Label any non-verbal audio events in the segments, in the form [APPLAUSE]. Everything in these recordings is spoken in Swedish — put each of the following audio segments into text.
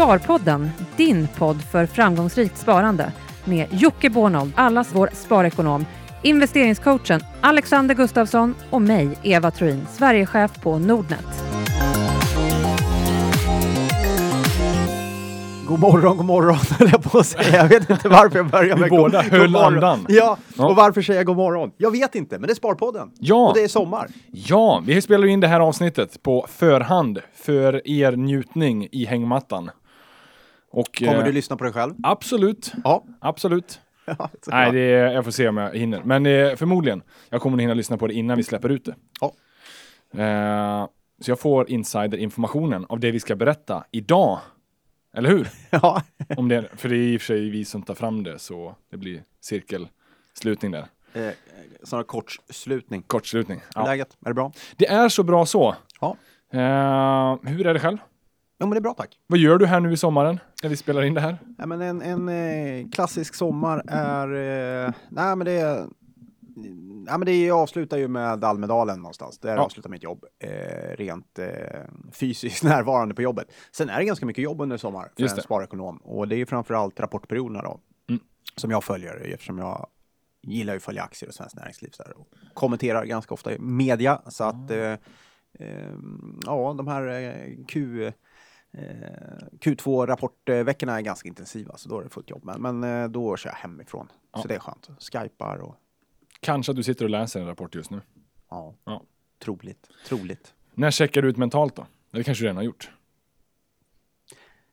Sparpodden, din podd för framgångsrikt sparande med Jocke Bornold, allas vår sparekonom, investeringscoachen Alexander Gustafsson och mig, Eva Troin, Sverigechef på Nordnet. God morgon, god morgon [LAUGHS] höll jag på att säga. Jag vet inte varför jag börjar Vi med båda god, höll god andan. Ja, Ja. och varför säger jag god morgon? Jag vet inte, men det är Sparpodden. Ja. Och det är sommar. Ja, vi spelar in det här avsnittet på förhand för er njutning i hängmattan. Och, Kommer eh, du lyssna på dig själv? Absolut, Ja. absolut. [LAUGHS] ja. Nej, det är, jag får se om jag hinner. Men eh, förmodligen, jag kommer att hinna lyssna på det innan vi släpper ut det. Ja. Eh, så jag får insiderinformationen av det vi ska berätta idag. Eller hur? [LAUGHS] ja. Om det, för det är i och för sig vi som tar fram det, så det blir cirkelslutning där. Eh, snarare kortslutning. Kortslutning. Ja. Läget, är det bra? Det är så bra så. Ja. Eh, hur är det själv? Jo, men det är bra tack. Vad gör du här nu i sommaren när vi spelar in det här? Ja, men en en eh, klassisk sommar är... Eh, nej, men det är... Ja, men det avslutar ju med Almedalen någonstans. Där Ja. avslutar mitt jobb. Eh, rent eh, fysiskt [LAUGHS] närvarande på jobbet. Sen är det ganska mycket jobb under sommar för Just en det. sparekonom. Och det är ju framförallt rapportperioderna då. Mm. Som jag följer eftersom jag gillar ju att följa aktier och svenskt näringsliv. Så här, och kommenterar ganska ofta i media. Så att... Eh, eh, ja, de här Q... Eh, Q2-rapportveckorna är ganska intensiva, så då är det fullt jobb. Men, men eh, då kör jag hemifrån, Ja. så det är skönt. Skypar och Kanske att du sitter och läser en rapport just nu. ja, Ja. troligt, troligt. När checkar du ut mentalt då? Det kanske du redan har gjort?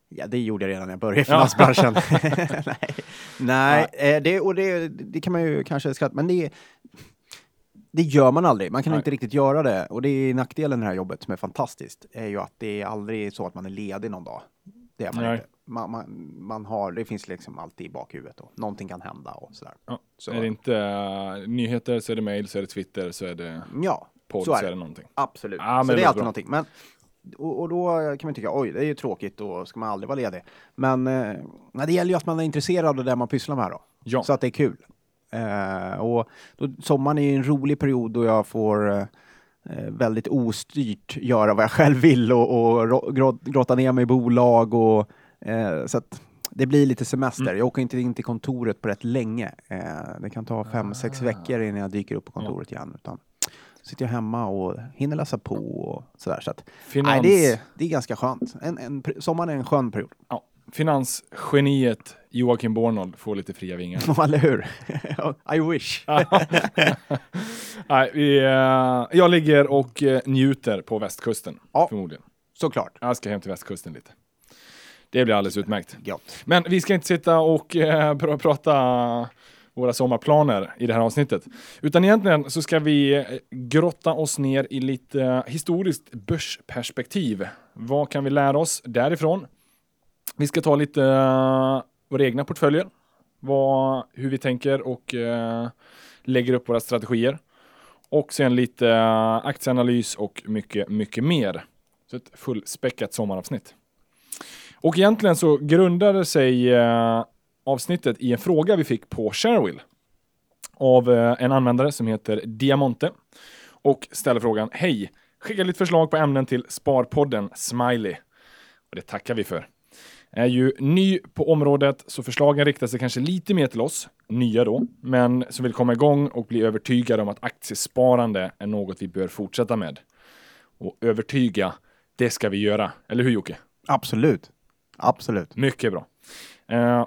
Ja, det gjorde jag redan när jag började i finansbranschen. [LAUGHS] [LAUGHS] Nej, Nej eh, det, och det, det kan man ju kanske skratta, men det, det gör man aldrig. Man kan Nej. inte riktigt göra det. Och det är nackdelen med det här jobbet som är fantastiskt, är ju att det är aldrig så att man är ledig någon dag. Det är man Nej. inte. Man, man, man har, det finns liksom alltid i bakhuvudet och någonting kan hända och sådär. Ja. Så, Är det inte eh, nyheter så är det mail, så är det Twitter, så är det ja, podd, så så är är det. det någonting. Absolut. Men så det det är är alltid bra. någonting. Men, och, och då kan man tycka, oj, det är ju tråkigt, då ska man aldrig vara ledig. Men eh, det gäller ju att man är intresserad av det man pysslar med då. Ja. Så att det är kul. Eh, och då, sommaren är en rolig period då jag får eh, eh, väldigt ostyrt göra vad jag själv vill och, och ro- grott, grotta ner mig i bolag och eh, så det blir lite semester. Mm. Jag åker inte in till kontoret på rätt länge. Eh, det kan ta fem, Ah. sex veckor innan jag dyker upp på kontoret igen. Utan sitter jag hemma och hinner läsa på och sådär. Så att, Finans, nej, det, är, det är ganska skönt. En, en, sommaren är en skön period. ja. Finansgeniet Joakim Bornold får lite fria vingar. [LAUGHS] Eller hur? [LAUGHS] I wish. [LAUGHS] Nej, vi, eh, jag ligger och eh, njuter på västkusten, Ja. förmodligen. Såklart. Jag ska hem till västkusten lite. Det blir alldeles utmärkt. Gott. Men vi ska inte sitta och eh, pr- prata våra sommarplaner i det här avsnittet. Utan egentligen så ska vi eh, grotta oss ner i lite historiskt börsperspektiv. Vad kan vi lära oss därifrån? Vi ska ta lite våra egna portföljer. Vad, hur vi tänker och eh, lägger upp våra strategier. Och sen lite eh, aktieanalys och mycket, mycket mer. Så ett fullspäckat sommaravsnitt. Och egentligen så grundade sig eh, avsnittet i en fråga vi fick på Sharewill av eh, en användare som heter Diamonte och ställer frågan Hej! Skicka lite förslag på ämnen till Sparpodden Smiley. Och det tackar vi för. Är ju ny på området så förslagen riktar sig kanske lite mer till oss, nya då, men som vill komma igång och bli övertygade om att aktiesparande är något vi bör fortsätta med. Och övertyga, det ska vi göra. Eller hur Jocke? Absolut. Absolut. Mycket bra. Eh,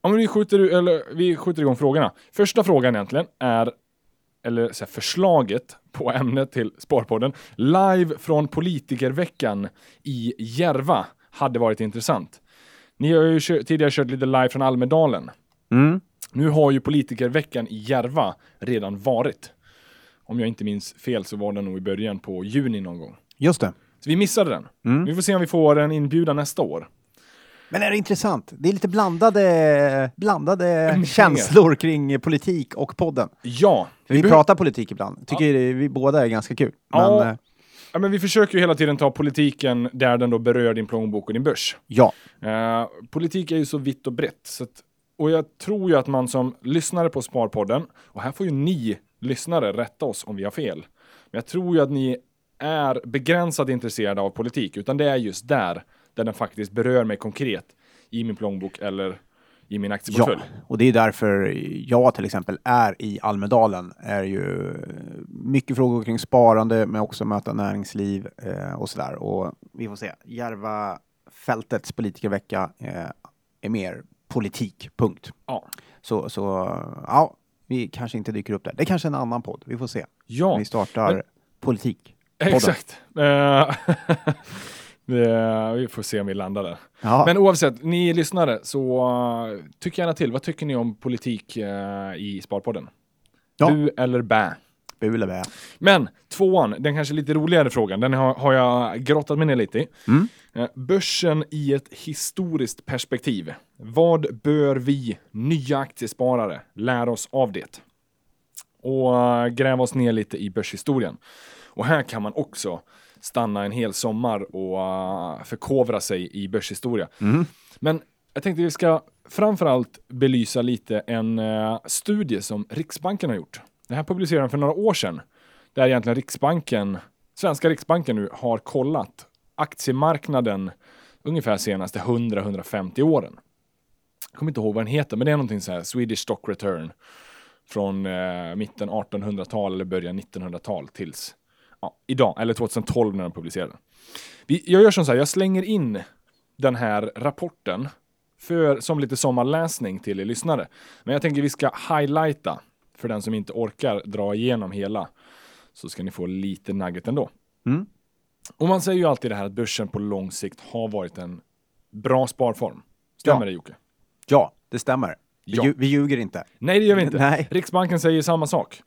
om vi skjuter, eller, vi skjuter igång frågorna. Första frågan egentligen är, eller så här, förslaget på ämnet till Sparpodden, live från politikerveckan i Järva hade varit intressant. Ni har ju tidigare kört lite live från Almedalen. Mm. Nu har ju politikerveckan i Järva redan varit. Om jag inte minns fel så var den nog i början på juni någon gång. Just det. Så vi missade den. Mm. Vi får se om vi får en inbjudan nästa år. Men är det intressant? Det är lite blandade, blandade känslor kring politik och podden. Ja, Vi behö- pratar politik ibland. Tycker vi båda är ganska kul. Men Ja. Ja, men vi försöker ju hela tiden ta politiken där den då berör din plånbok och din börs. ja. Eh, politik är ju så vitt och brett. Så att, och jag tror ju att man som lyssnare på Sparpodden, och här får ju ni lyssnare rätta oss om vi har fel. Men jag tror ju att ni är begränsat intresserade av politik, utan det är just där där den faktiskt berör mig konkret i min plånbok eller i min aktieportfölj. Ja, och det är därför jag till exempel är i Almedalen. är ju mycket frågor kring sparande, men också möta näringsliv eh, och sådär. Och vi får se. Järvafältets politikervecka eh, är mer politik, punkt. Ja. Så, så ja, vi kanske inte dyker upp där. Det är kanske en annan podd. Vi får se. Ja, Vi startar Men- politik. Podden. exakt. Det- [LAUGHS] vi får se om vi landar där. Ja, Men oavsett, ni lyssnare, så uh, tyck gärna till. Vad tycker ni om politik eh, i Sparpodden? Ja. Bu eller bä? bu eller bä. Men tvåan, den kanske lite roligare frågan, den har, har jag grottat mig ner lite i. Mm. Eh, Börsen i ett historiskt perspektiv. Vad bör vi nya aktiesparare lära oss av det? Och eh, gräva oss ner lite i börshistorien. Och här kan man också stanna en hel sommar och eh, förkovra sig i börshistoria. Mm. Men jag tänkte vi ska framförallt belysa lite en eh, studie som Riksbanken har gjort. Det här publicerade de för några år sedan. Där egentligen Riksbanken, svenska Riksbanken nu har kollat aktiemarknaden ungefär senaste 100-150 åren. Jag kommer inte ihåg vad den heter, men det är någonting så här Swedish Stock Return från eh, mitten 1800-tal eller början 1900-tal tills ja, idag, eller 2012 när den publicerade. Vi, jag gör som så här, jag slänger in den här rapporten för, som lite sommarläsning till er lyssnare. Men jag tänker vi ska highlighta för den som inte orkar dra igenom hela. Så ska ni få lite nugget ändå. Mm. Och man säger ju alltid det här att börsen på lång sikt har varit en bra sparform. Stämmer Ja. det Jocke? Ja, det stämmer. Vi, Ja. vi ljuger inte. Nej, det gör vi inte. [LAUGHS] Nej. Riksbanken säger samma sak.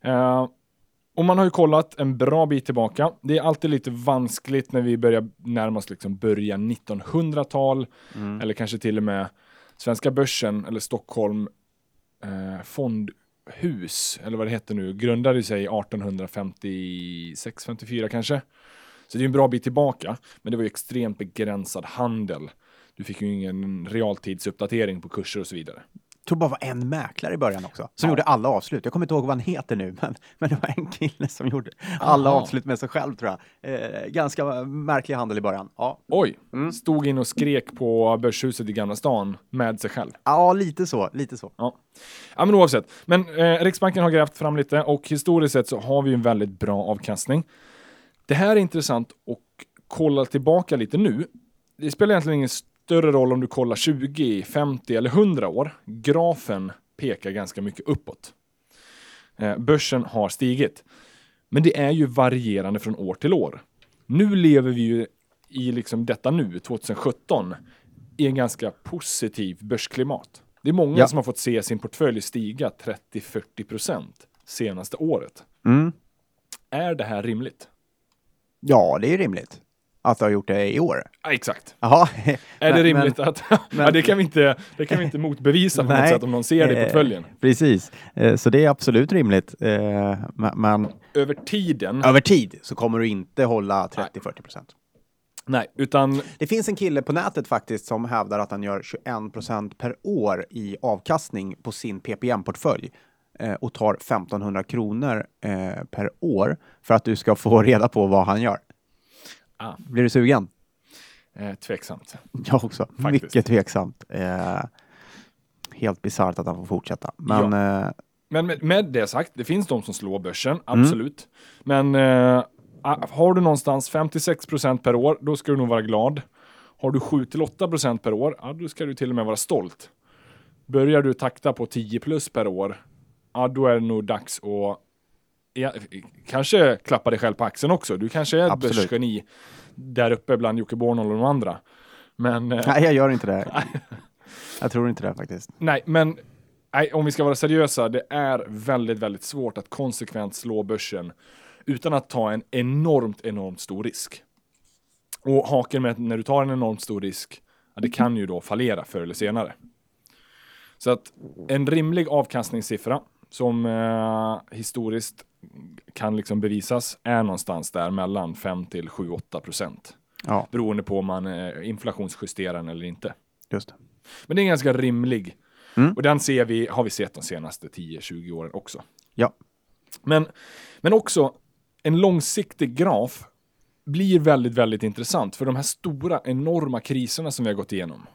Eh, och man har ju kollat en bra bit tillbaka. Det är alltid lite vanskligt när vi börjar närma oss liksom början 1900-tal eller kanske till och med svenska börsen eller Stockholm eh, fondhus eller vad det heter nu grundade sig 1856-54 kanske. Så det är en bra bit tillbaka, men det var ju extremt begränsad handel. Du fick ju ingen realtidsuppdatering på kurser och så vidare. Jag tror bara var en mäklare i början också, som Ja. gjorde alla avslut. Jag kommer inte ihåg vad han heter nu, [LAUGHS] men, men det var en kille som gjorde alla Aha. avslut med sig själv tror jag. Eh, ganska märklig handel i början. Ja, Oj, Mm. stod in och skrek på Börshuset i Gamla stan med sig själv. ja lite så, lite så. Ja, ja men oavsett. Men eh, Riksbanken har grävt fram lite och historiskt sett så har vi en väldigt bra avkastning. Det här är intressant att kolla tillbaka lite nu. Det spelar egentligen ingen större roll om du kollar 20, 50 eller 100 år. Grafen pekar ganska mycket uppåt. Eh, börsen har stigit. Men det är ju varierande från år till år. Nu lever vi ju i liksom detta nu, 2017, i en ganska positiv börsklimat. Det är många Ja. som har fått se sin portfölj stiga 30-40% senaste året. Mm. Är det här rimligt? Ja, det är rimligt att du har gjort det i år. Ja, exakt. Jaha. Är det Men- rimligt att... [LAUGHS] ja, men- det, kan vi inte, det kan vi inte motbevisa på något Nej. sätt om någon ser det i Eh, portföljen. Precis, Eh, så det är absolut rimligt. Eh, men- Men Över tiden, över tid så kommer du inte hålla 30-40 procent. nej, utan Det finns en kille på nätet faktiskt som hävdar att han gör 21 procent per år i avkastning på sin PPM-portfölj och tar 1500 kronor per år för att du ska få reda på vad han gör. Ah. Blir du sugen? eh, tveksamt. Jag också. Faktiskt. Mycket tveksamt. Eh, helt bisarrt att han får fortsätta. Men eh, Men med, med det sagt, det finns de som slår börsen, Mm. absolut. Men eh, har du någonstans 56% per år, då ska du nog vara glad. Har du 7-8% per år, ja, då ska du till och med vara stolt. Börjar du takta på 10 plus per år, ja, då är det nog dags att ja, kanske klappa dig själv på axeln också. Du kanske är ett börsgeni där uppe bland Jocke Bornold och de andra. Men eh, nej, jag gör inte det. [LAUGHS] Jag tror inte det faktiskt. Nej, men nej, om vi ska vara seriösa, det är väldigt, väldigt svårt att konsekvent slå börsen utan att ta en enormt, enormt stor risk. Och haken med att när du tar en enormt stor risk, ja, det kan ju då fallera förr eller senare. Så att en rimlig avkastningssiffra som eh, historiskt kan liksom bevisas är någonstans där mellan 5 till 7-8 procent. Ja, Beroende på om man eh, inflationsjusterar den eller inte. just det. Men det är ganska rimlig. Mm. Och den ser vi, har vi sett de senaste 10-20 åren också. Ja. Men, men också en långsiktig graf blir väldigt, väldigt intressant. För de här stora, enorma kriserna som vi har gått igenom.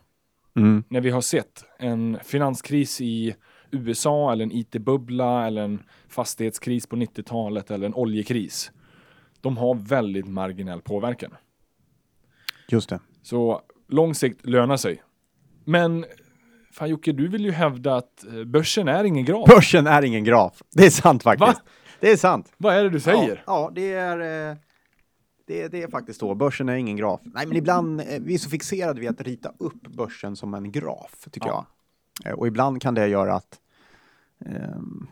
Mm. När vi har sett en finanskris i USA eller en IT-bubbla eller en fastighetskris på 90-talet eller en oljekris. De har väldigt marginell påverkan. Just det. Så lång sikt lönar sig. Men fan Jocke, du vill ju hävda att eh, börsen är ingen graf. Börsen är ingen graf. Det är sant faktiskt. Va? Det är sant. Vad är det du säger? Ja, ja det är... eh, Det, det är faktiskt så. Börsen är ingen graf. Nej, men ibland, eh, vi är så fixerade vid att rita upp börsen som en graf, tycker Ja. Eh, och ibland kan det göra att ehm,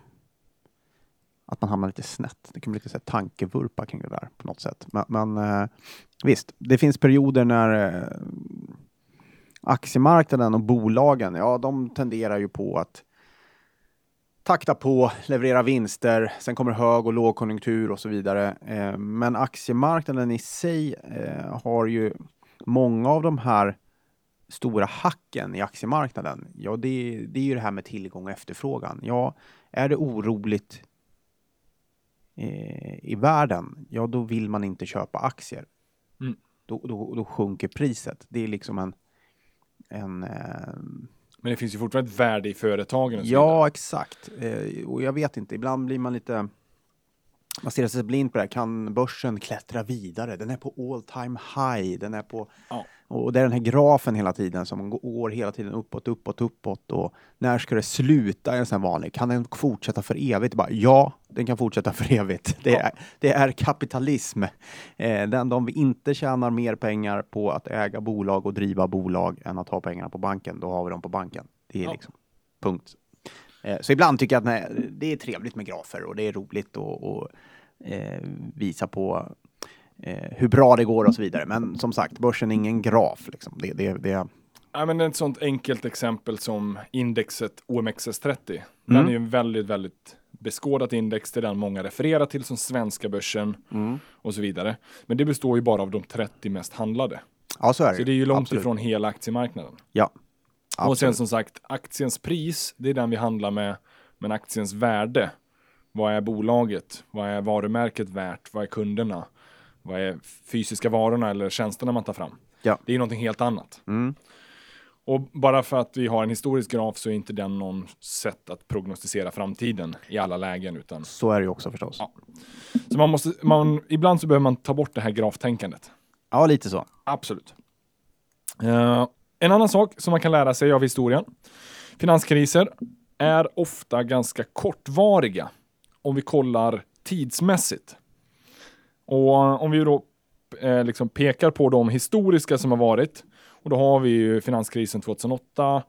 att man hamnar lite snett. Det kan bli lite så här tankevurpa kring det där på något sätt. Men, men eh, visst, det finns perioder när eh, aktiemarknaden och bolagen, ja, de tenderar ju på att takta på, leverera vinster, sen kommer hög och lågkonjunktur och så vidare. Eh, men aktiemarknaden i sig eh, har ju många av de här stora hacken i aktiemarknaden. Ja, det, det är ju det här med tillgång och efterfrågan. Ja, är det oroligt eh, i världen, ja då vill man inte köpa aktier. Mm. Då, då, då sjunker priset. Det är liksom en, en eh, Men det finns ju fortfarande ett värde i företagen. Ja, exakt. Eh, och jag vet inte, ibland blir man lite... Man stirrar sig blind på det här. Kan börsen klättra vidare? Den är på all time high. Den är på... Ja. Och det är den här grafen hela tiden som går hela tiden uppåt, uppåt, uppåt. Och när ska det sluta? Är en sån vanlig. Kan den fortsätta för evigt? Bara, ja, den kan fortsätta för evigt. Det, Ja. är, det är kapitalism. Eh, den, de inte tjänar mer pengar på att äga bolag och driva bolag än att ha pengarna på banken, då har vi dem på banken. Det är Ja. liksom punkt. Eh, så ibland tycker jag att nej, det är trevligt med grafer och det är roligt att eh, visa på eh, hur bra det går och så vidare. Men som sagt, börsen är ingen graf. Liksom. Det, det, det, Ja, men ett sånt enkelt exempel som indexet OMXS30. Den Mm. är ju en väldigt, väldigt beskådat index. Det är den många refererar till som svenska börsen mm. och så vidare. Men det består ju bara av de 30 mest handlade. Ja, så är det Så det är ju långt Absolut. ifrån hela aktiemarknaden. Ja. Och sen Absolut. som sagt, aktiens pris, det är den vi handlar med. Men aktiens värde, vad är bolaget? Vad är varumärket värt? Vad är kunderna? Vad är fysiska varorna eller tjänsterna man tar fram? Ja. Det är någonting helt annat. Mm. Och bara för att vi har en historisk graf så är inte den någon sätt att prognostisera framtiden i alla lägen. Utan, Så är det ju också förstås. Ja. Ja, så man måste, man, ibland så behöver man ta bort det här graftänkandet. lite så. Absolut. Eh, en annan sak som man kan lära sig av historien. Finanskriser är ofta ganska kortvariga om vi kollar tidsmässigt. Och eh, om vi då eh, liksom pekar på de historiska som har varit. Och då har vi ju finanskrisen 2008,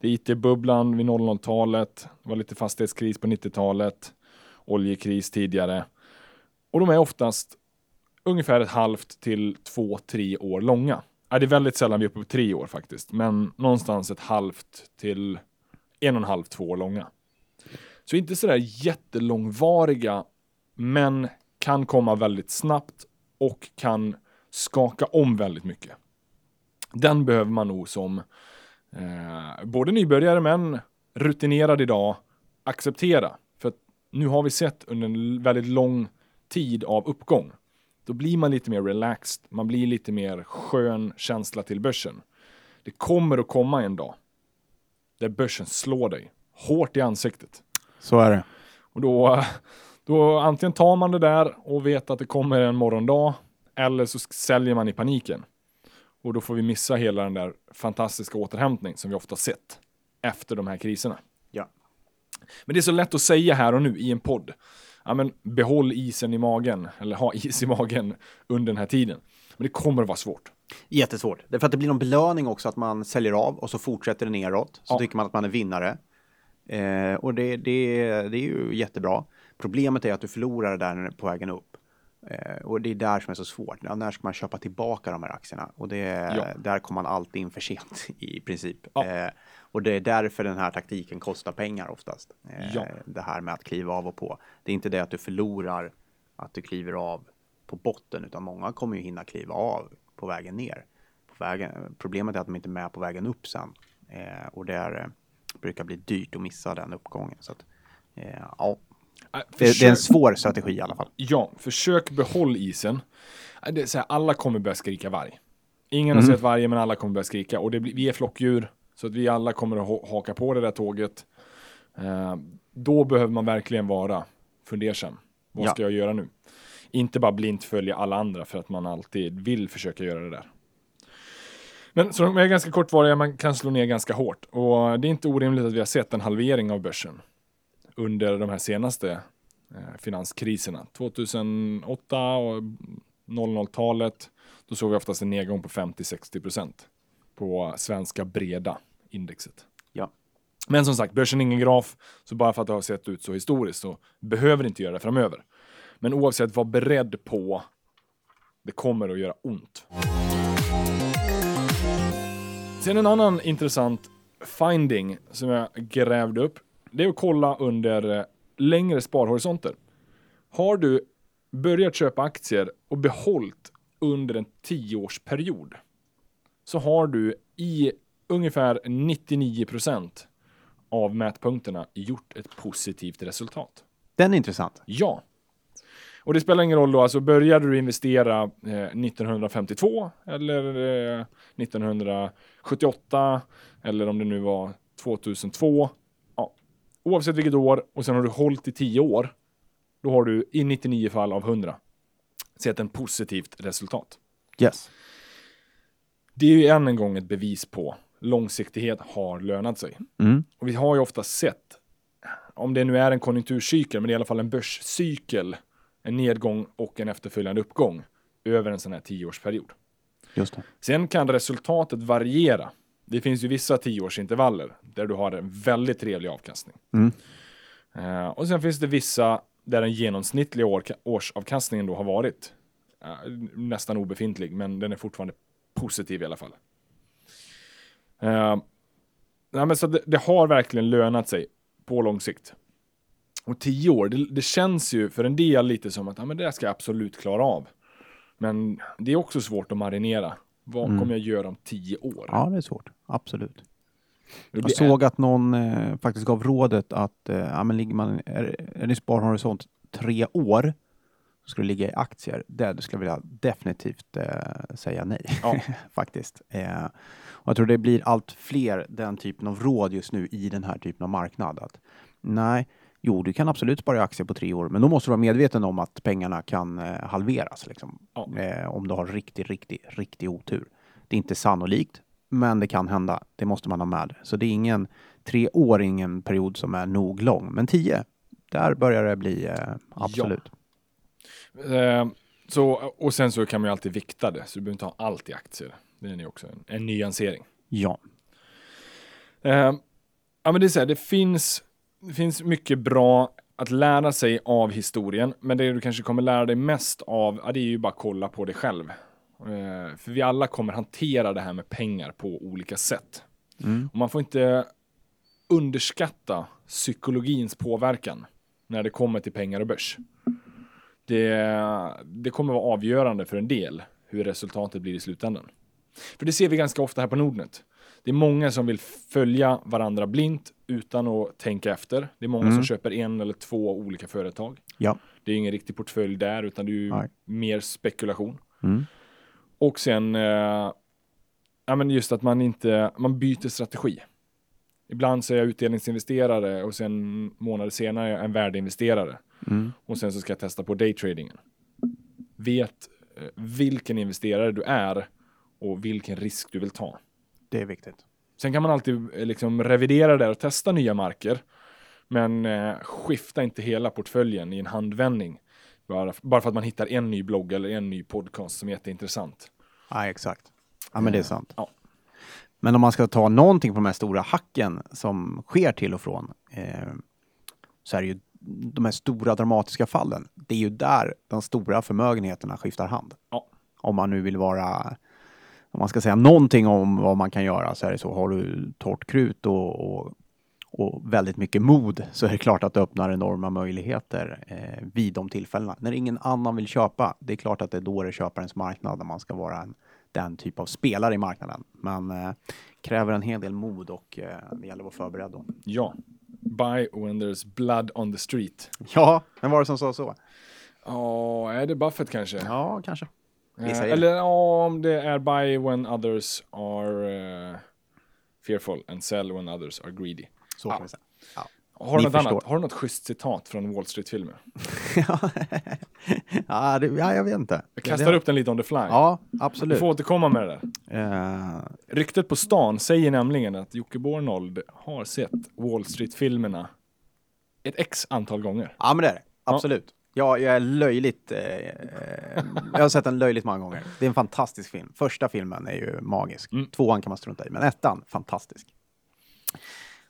det är IT-bubblan vid 00-talet, det var lite fastighetskris på 90-talet, oljekris tidigare. Och de är oftast ungefär ett halvt till två, tre år långa. Ja, det är väldigt sällan vi är uppe på tre år faktiskt, men någonstans ett halvt till en och en halv, två år långa. Så inte sådär jättelångvariga, men kan komma väldigt snabbt och kan skaka om väldigt mycket. Den behöver man nog som eh, både nybörjare men rutinerad idag acceptera. För att nu har vi sett under en väldigt lång tid av uppgång då blir man lite mer relaxed, man blir lite mer skön känsla till börsen. Det kommer att komma en dag där börsen slår dig hårt i ansiktet. Så är det. Och då, då antingen tar man det där och vet att det kommer en morgondag eller så säljer man i paniken. Och då får vi missa hela den där fantastiska återhämtning som vi ofta sett efter de här kriserna. Ja. Men det är så lätt att säga här och nu i en podd. Ja, men behåll isen i magen, eller ha is i magen under den här tiden. Men det kommer att vara svårt. Jättesvårt. Därför att det blir någon belöning också att man säljer av och så fortsätter det neråt. Så Ja. tycker man att man är vinnare. Eh, och det, det, det är ju jättebra. Problemet är att du förlorar det där på vägen upp. Eh, och det är där som är så svårt. Ja, när ska man köpa tillbaka de här aktierna? Och det, Ja. där kommer man alltid in för sent [LAUGHS] i princip. Ja. Eh, och det är därför den här taktiken kostar pengar oftast. Eh, Ja. Det här med att kliva av och på. Det är inte det att du förlorar att du kliver av på botten, utan många kommer ju hinna kliva av på vägen ner. På vägen, problemet är att de inte är med på vägen upp sen. Eh, och det är, eh, brukar bli dyrt att missa den uppgången. Så att, eh, ja, Det, det är en svår strategi i alla fall. Ja, försök behåll isen. Äh, Det är så här, alla kommer börja skrika varg. Ingen har Mm. sett vargen, men alla kommer börja skrika. Och det vi är flockdjur, så att vi alla kommer att ha- haka på det där tåget. Eh, då behöver man verkligen vara fundersam. Vad Ja. ska jag göra nu? Inte bara blint följa alla andra för att man alltid vill försöka göra det där. Men så de är ganska kortvariga, man kan slå ner ganska hårt. Och det är inte orimligt att vi har sett en halvering av börsen under de här senaste eh, finanskriserna. 2008 och 00-talet, då såg vi oftast en nedgång på 50-60% på svenska breda indexet. Ja. Men som sagt, börsen är ingen graf, så bara för att det har sett ut så historiskt så behöver det inte göra det framöver. Men oavsett, var beredd på det kommer att göra ont. Sen en annan intressant finding som jag grävde upp, det är att kolla under eh, längre sparhorisonter. Har du börjat köpa aktier och behållit under en tioårsperiod så har du i ungefär 99% av mätpunkterna gjort ett positivt resultat. Den är intressant. Ja. Och det spelar ingen roll då, alltså började du investera eh, 1952 eller eh, 1978 eller om det nu var 2002. Oavsett vilket år och sen har du hållit i 10 år. Då har du i 99 fall av 100 sett en positivt resultat. Yes. Det är ju än en gång ett bevis på långsiktighet har lönat sig. Mm. Och vi har ju ofta sett, om det nu är en konjunkturcykel, men det är i alla fall en börscykel, en nedgång och en efterföljande uppgång över en sån här tioårsperiod. Just det. Sen kan resultatet variera. Det finns ju vissa tioårsintervaller där du har en väldigt trevlig avkastning. Mm. Eh, och sen finns det vissa där den genomsnittliga år, årsavkastningen då har varit eh, nästan obefintlig, men den är fortfarande positiv i alla fall. Eh, nej, men så det, det har verkligen lönat sig på lång sikt. Och tio år, det, det känns ju för en del lite som att ja, men det ska jag absolut klara av. Men det är också svårt att marinera. Vad Mm. kommer jag göra om tio år? Ja, det är svårt. Absolut. Jag såg att någon eh, faktiskt gav rådet att eh, ja, men ligger man, är, är det sparhorisont tre år så ska du ligga i aktier. Det skulle jag vilja definitivt eh, säga nej. Ja. [LAUGHS] faktiskt. Eh, och jag tror det blir allt fler den typen av råd just nu i den här typen av marknad. Att, nej, jo, du kan absolut spara i aktier på tre år, men då måste du vara medveten om att pengarna kan eh, halveras. Liksom, Ja. eh, om du har riktig, riktig, riktig otur. Det är inte sannolikt, men det kan hända. Det måste man ha med. Så det är ingen, tre år ingen period som är nog lång, men tio, där börjar det bli eh, absolut. Eh, så, och sen så kan man ju alltid vikta det, så du behöver inte ha allt i aktier. Det är ju också en, en nyansering. Ja. Eh, ja, men det är så här, det finns, det finns mycket bra att lära sig av historien, men det du kanske kommer lära dig mest av, ja, det är ju bara att kolla på dig själv. Eh, för vi alla kommer hantera det här med pengar på olika sätt. Mm. Och man får inte underskatta psykologins påverkan när det kommer till pengar och börs. Det, det kommer vara avgörande för en del hur resultatet blir i slutändan. För det ser vi ganska ofta här på Nordnet. Det är många som vill följa varandra blint utan att tänka efter. Det är många Mm. som köper en eller två olika företag. Ja. Det är ingen riktig portfölj där, utan det är ju Nej. mer spekulation. Mm. Och sen, eh, ja men just att man inte, man byter strategi. Ibland så är jag utdelningsinvesterare och sen månader senare är jag en värdeinvesterare. Mm. Och sen så ska jag testa på daytradingen. Vet eh, vilken investerare du är och vilken risk du vill ta. Det är viktigt. Sen kan man alltid eh, liksom revidera det och testa nya marker. Men eh, skifta inte hela portföljen i en handvändning. Bara, bara för att man hittar en ny blogg eller en ny podcast som är jätteintressant. Ja, exakt. Ja, men det är sant. Ja. Men om man ska ta någonting på de här stora hacken som sker till och från eh, så är det ju de här stora dramatiska fallen. Det är ju där de stora förmögenheterna skiftar hand. Ja. Om man nu vill vara, om man ska säga någonting om vad man kan göra så är det så. Har du torrt krut och, och, och väldigt mycket mod så är det klart att det öppnar enorma möjligheter eh, vid de tillfällena. När ingen annan vill köpa, det är klart att det är då det är köparens marknad när man ska vara en, den typ av spelare i marknaden. Men eh, kräver en hel del mod och eh, det gäller att vara förberedd då. Ja, buy when there's blood on the street. Ja, vem var det som sa så? Ja, är det Buffett kanske? Ja, kanske. Det. eller ja, om det är buy when others are eh, fearful and sell when others are greedy. Så Ja. kan vi säga. Har du, något förstår. annat, har du något schysst citat från Wall Street-filmer? [LAUGHS] ja, det, ja, jag vet inte. Jag kastar upp den lite on the fly. Ja, Du absolut. får återkomma med det där. Eh, Ryktet på stan säger nämligen att Jocke Bornold har sett Wall Street-filmerna ett x antal gånger. ja, men det är det. Absolut. Ja, jag är löjligt... Eh, eh, jag har sett den löjligt många gånger. Det är en fantastisk film. Första filmen är ju magisk. Mm. Tvåan kan man strunta i, men ettan, fantastisk.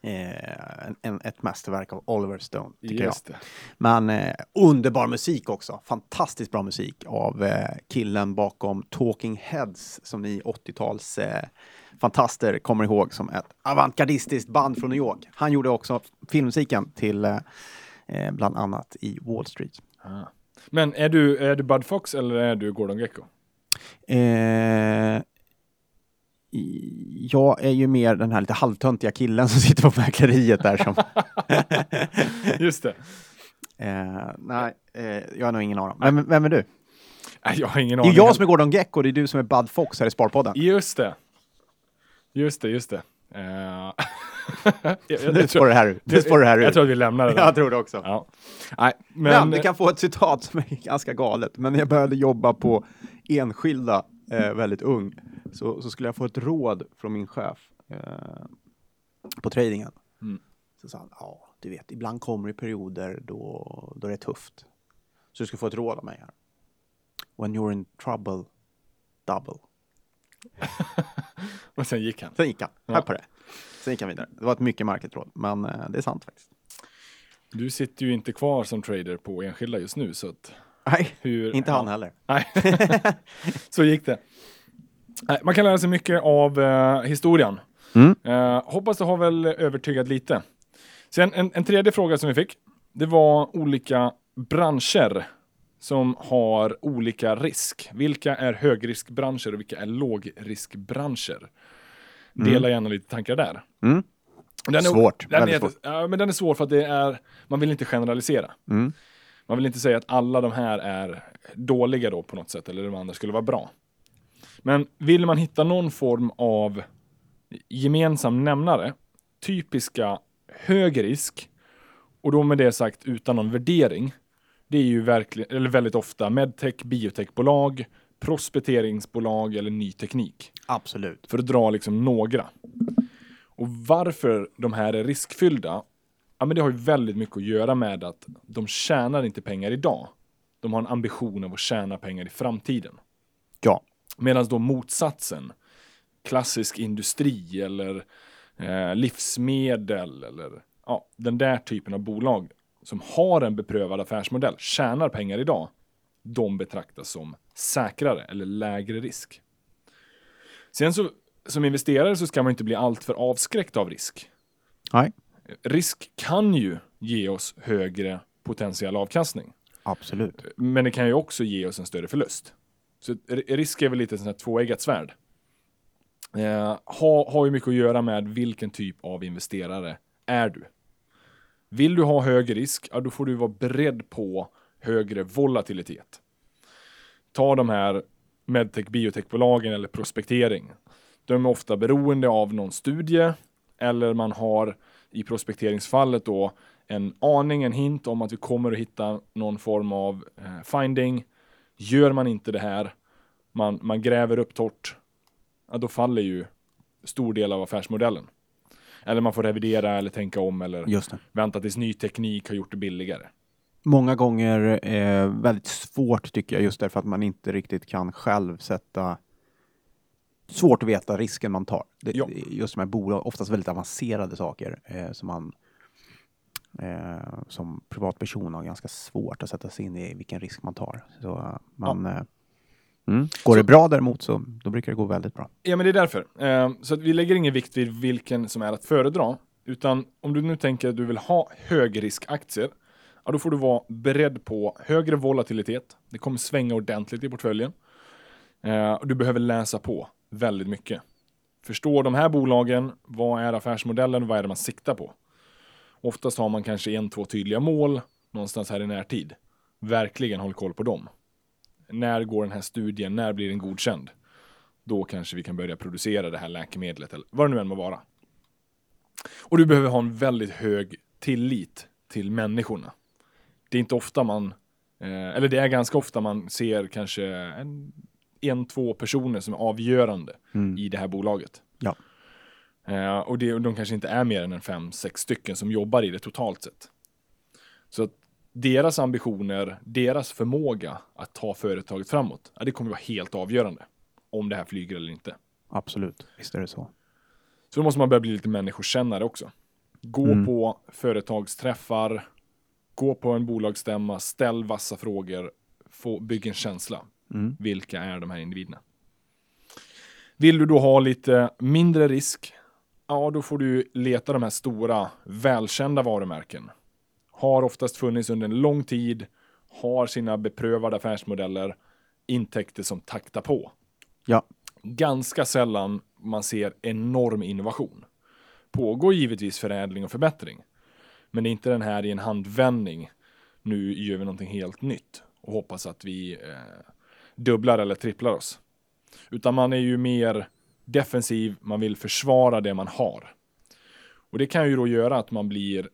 Eh, en, en, ett mästerverk av Oliver Stone, tycker jag. Just det. Men eh, underbar musik också. Fantastiskt bra musik av eh, killen bakom Talking Heads som ni 80-tals eh, fantaster kommer ihåg som ett avantgardistiskt band från New York. Han gjorde också filmmusiken till bland annat i Wall Street. Ah. Men är du, är du Bud Fox eller är du Gordon Gecko? Eh, jag är ju mer den här lite halvtöntiga killen som sitter på mäkleriet där som... [LAUGHS] Just det. eh, nej, eh, jag har nog ingen aning. Vem, vem är du? Nej, jag har ingen Det aning. är jag som är Gordon Gecko, det är du som är Bud Fox här i Sparpodden. Just det. Just det, just det. Eh, [LAUGHS] Nu jag, spår tror, det här ut. Nu spår det här jag tror att vi lämnar det där. Jag tror det också. Ja. Nej, Men, men, vi kan få ett citat som är [LAUGHS] ganska galet. Men när jag började jobba på enskilda eh, väldigt ung så, så skulle jag få ett råd från min chef eh, på tradingen. Mm. Så sa han, ja, du vet, ibland kommer det perioder då, då det är tufft. Så du ska få ett råd av mig här. When you're in trouble, double. [LAUGHS] och sen gick han. Sen gick han, Ja. här på det. Sen gick han vidare. Det var ett mycket märkligt råd, men eh, det är sant faktiskt. Du sitter ju inte kvar som trader på enskilda just nu, så att Nej, hur... inte han heller. [LAUGHS] Nej, så gick det. Man kan lära sig mycket av eh, historien. Mm. Eh, hoppas det har väl övertygat lite. Sen en, en tredje fråga som vi fick. Det var olika branscher som har olika risk. Vilka är högriskbranscher och vilka är lågriskbranscher? Dela gärna lite tankar där. Mm. Den är, Svårt, Den är, svårt. Ja, men den är svår för att det är, man vill inte generalisera. Mm. Man vill inte säga att alla de här är dåliga då på något sätt, eller de andra skulle vara bra. Men vill man hitta någon form av gemensam nämnare, typiska hög risk, och då med det sagt utan någon värdering, det är ju verkligen, eller väldigt ofta medtech, biotechbolag, prospekteringsbolag eller ny teknik. Absolut. För att dra liksom några. Och varför de här är riskfyllda, ja men det har ju väldigt mycket att göra med att de tjänar inte pengar idag. De har en ambition av att tjäna pengar i framtiden. Ja. Medan då motsatsen, klassisk industri eller eh, livsmedel eller ja, den där typen av bolag som har en beprövad affärsmodell, tjänar pengar idag, de betraktas som säkrare eller lägre risk. Sen så som investerare så ska man inte bli alltför avskräckt av risk. Nej. Risk kan ju ge oss högre potentiell avkastning. Absolut. Men det kan ju också ge oss en större förlust. Så risk är väl lite sånt här tvåeggat svärd. Eh, ha, har ju mycket att göra med vilken typ av investerare är du. Vill du ha hög risk, ja, då får du vara beredd på högre volatilitet. Ta de här medtech biotechbolagen eller prospektering. De är ofta beroende av någon studie eller man har i prospekteringsfallet då en aning, en hint om att vi kommer att hitta någon form av eh, finding. Gör man inte det här, man, man gräver upp torrt, ja, då faller ju stor del av affärsmodellen. Eller man får revidera eller tänka om eller vänta tills ny teknik har gjort det billigare. Många gånger eh, väldigt svårt tycker jag just därför att man inte riktigt kan själv sätta svårt att veta risken man tar. Det, Ja. Just de här bolag, oftast väldigt avancerade saker eh, som man eh, som privatperson har ganska svårt att sätta sig in i vilken risk man tar. Så eh, man, eh, mm. Går det bra däremot så då brukar det gå väldigt bra. Ja, men det är därför. Eh, så vi lägger ingen vikt vid vilken som är att föredra. Utan om du nu tänker att du vill ha högriskaktier, ja, då får du vara beredd på högre volatilitet. Det kommer svänga ordentligt i portföljen. Eh, och du behöver läsa på väldigt mycket. Förstå de här bolagen, vad är affärsmodellen, vad är det man siktar på? Oftast har man kanske en, två tydliga mål någonstans här i närtid. Verkligen håll koll på dem. När går den här studien? När blir den godkänd? Då kanske vi kan börja producera det här läkemedlet eller vad det nu än må vara. Och du behöver ha en väldigt hög tillit till människorna. Det är inte ofta man, eh, eller det är ganska ofta man ser kanske en, en två personer som är avgörande Mm. i det här bolaget. Ja. Eh, och det, de kanske inte är mer än en fem, sex stycken som jobbar i det totalt sett. Så att deras ambitioner, deras förmåga att ta företaget framåt, ja, det kommer vara helt avgörande. Om det här flyger eller inte. Absolut, visst är det så. Så då måste man börja bli lite människokännare också. Gå Mm. på företagsträffar, gå på en bolagsstämma, ställ vassa frågor, få, bygg en känsla. Mm. Vilka är de här individerna? Vill du då ha lite mindre risk? Ja, då får du leta de här stora, välkända varumärken. Har oftast funnits under en lång tid, har sina beprövade affärsmodeller, intäkter som taktar på. Ja. Ganska sällan man ser enorm innovation. Pågår givetvis förädling och förbättring. Men det är inte den här i en handvändning. Nu gör vi någonting helt nytt och hoppas att vi eh, dubblar eller tripplar oss. Utan man är ju mer defensiv, man vill försvara det man har. Och det kan ju då göra att man blir,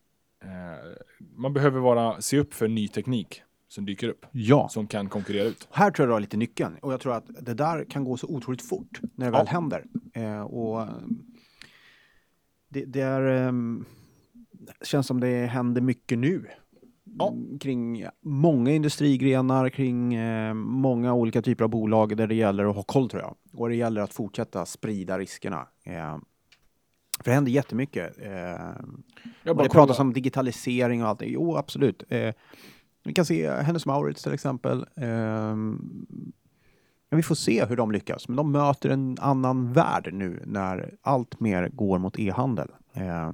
man behöver vara, se upp för ny teknik som dyker upp, Ja, som kan konkurrera ut. här tror jag du har lite nyckeln. Och jag tror att det där kan gå så otroligt fort när det väl Ja. händer. Eh, och eh, det, det är, eh, känns som det händer mycket nu. Ja. Kring många industrigrenar, kring eh, många olika typer av bolag där det gäller att ha koll tror jag. Och det gäller att fortsätta sprida riskerna. Eh, för det händer jättemycket. Eh, det pratas om digitalisering och allt. Jo, absolut. Eh, vi kan se Hennes Mauritz till exempel. Ja, vi får se hur de lyckas, men de möter en annan värld nu när allt mer går mot e-handel. Eh,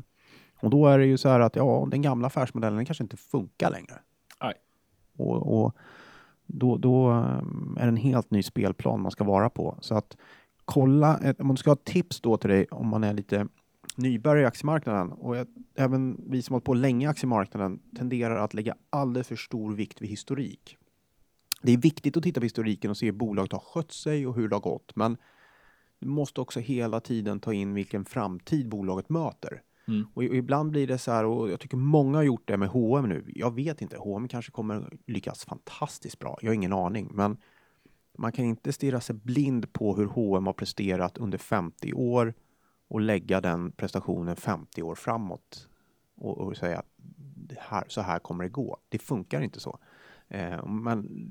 och då är det ju så här att ja, den gamla affärsmodellen kanske inte funkar längre. Nej. Och, och då, då ehm, är det en helt ny spelplan man ska vara på. Så att kolla, ett- om du ska ha tips då till dig om man är lite nybörjare i aktiemarknaden och jag, även vi som har hållit på länge i aktiemarknaden tenderar att lägga alldeles för stor vikt vid historik. Det är viktigt att titta på historiken och se hur bolaget har skött sig och hur det har gått, men du måste också hela tiden ta in vilken framtid bolaget möter. Mm. Och ibland blir det så här, och jag tycker många har gjort det med H&M nu. Jag vet inte, H&M kanske kommer lyckas fantastiskt bra. Jag har ingen aning, men man kan inte stirra sig blind på hur H&M har presterat under 50 år och lägga den prestationen 50 år framåt och, och säga att här, så här kommer det gå. Det funkar inte så. Eh, men,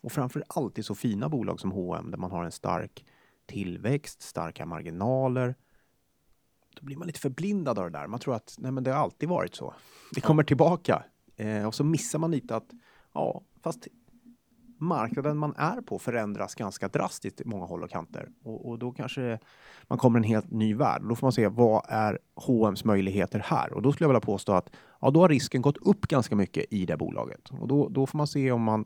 och framför allt i så fina bolag som H&M där man har en stark tillväxt, starka marginaler. Då blir man lite förblindad av det där. Man tror att nej, men det har alltid varit så. Det kommer tillbaka. Eh, och så missar man lite att ja, fast marknaden man är på förändras ganska drastiskt i många håll och kanter. Och, och då kanske man kommer en helt ny värld. Då får man se vad är H&M's möjligheter här? Och då skulle jag vilja påstå att ja, då har risken gått upp ganska mycket i det bolaget. Och då, då får man se om man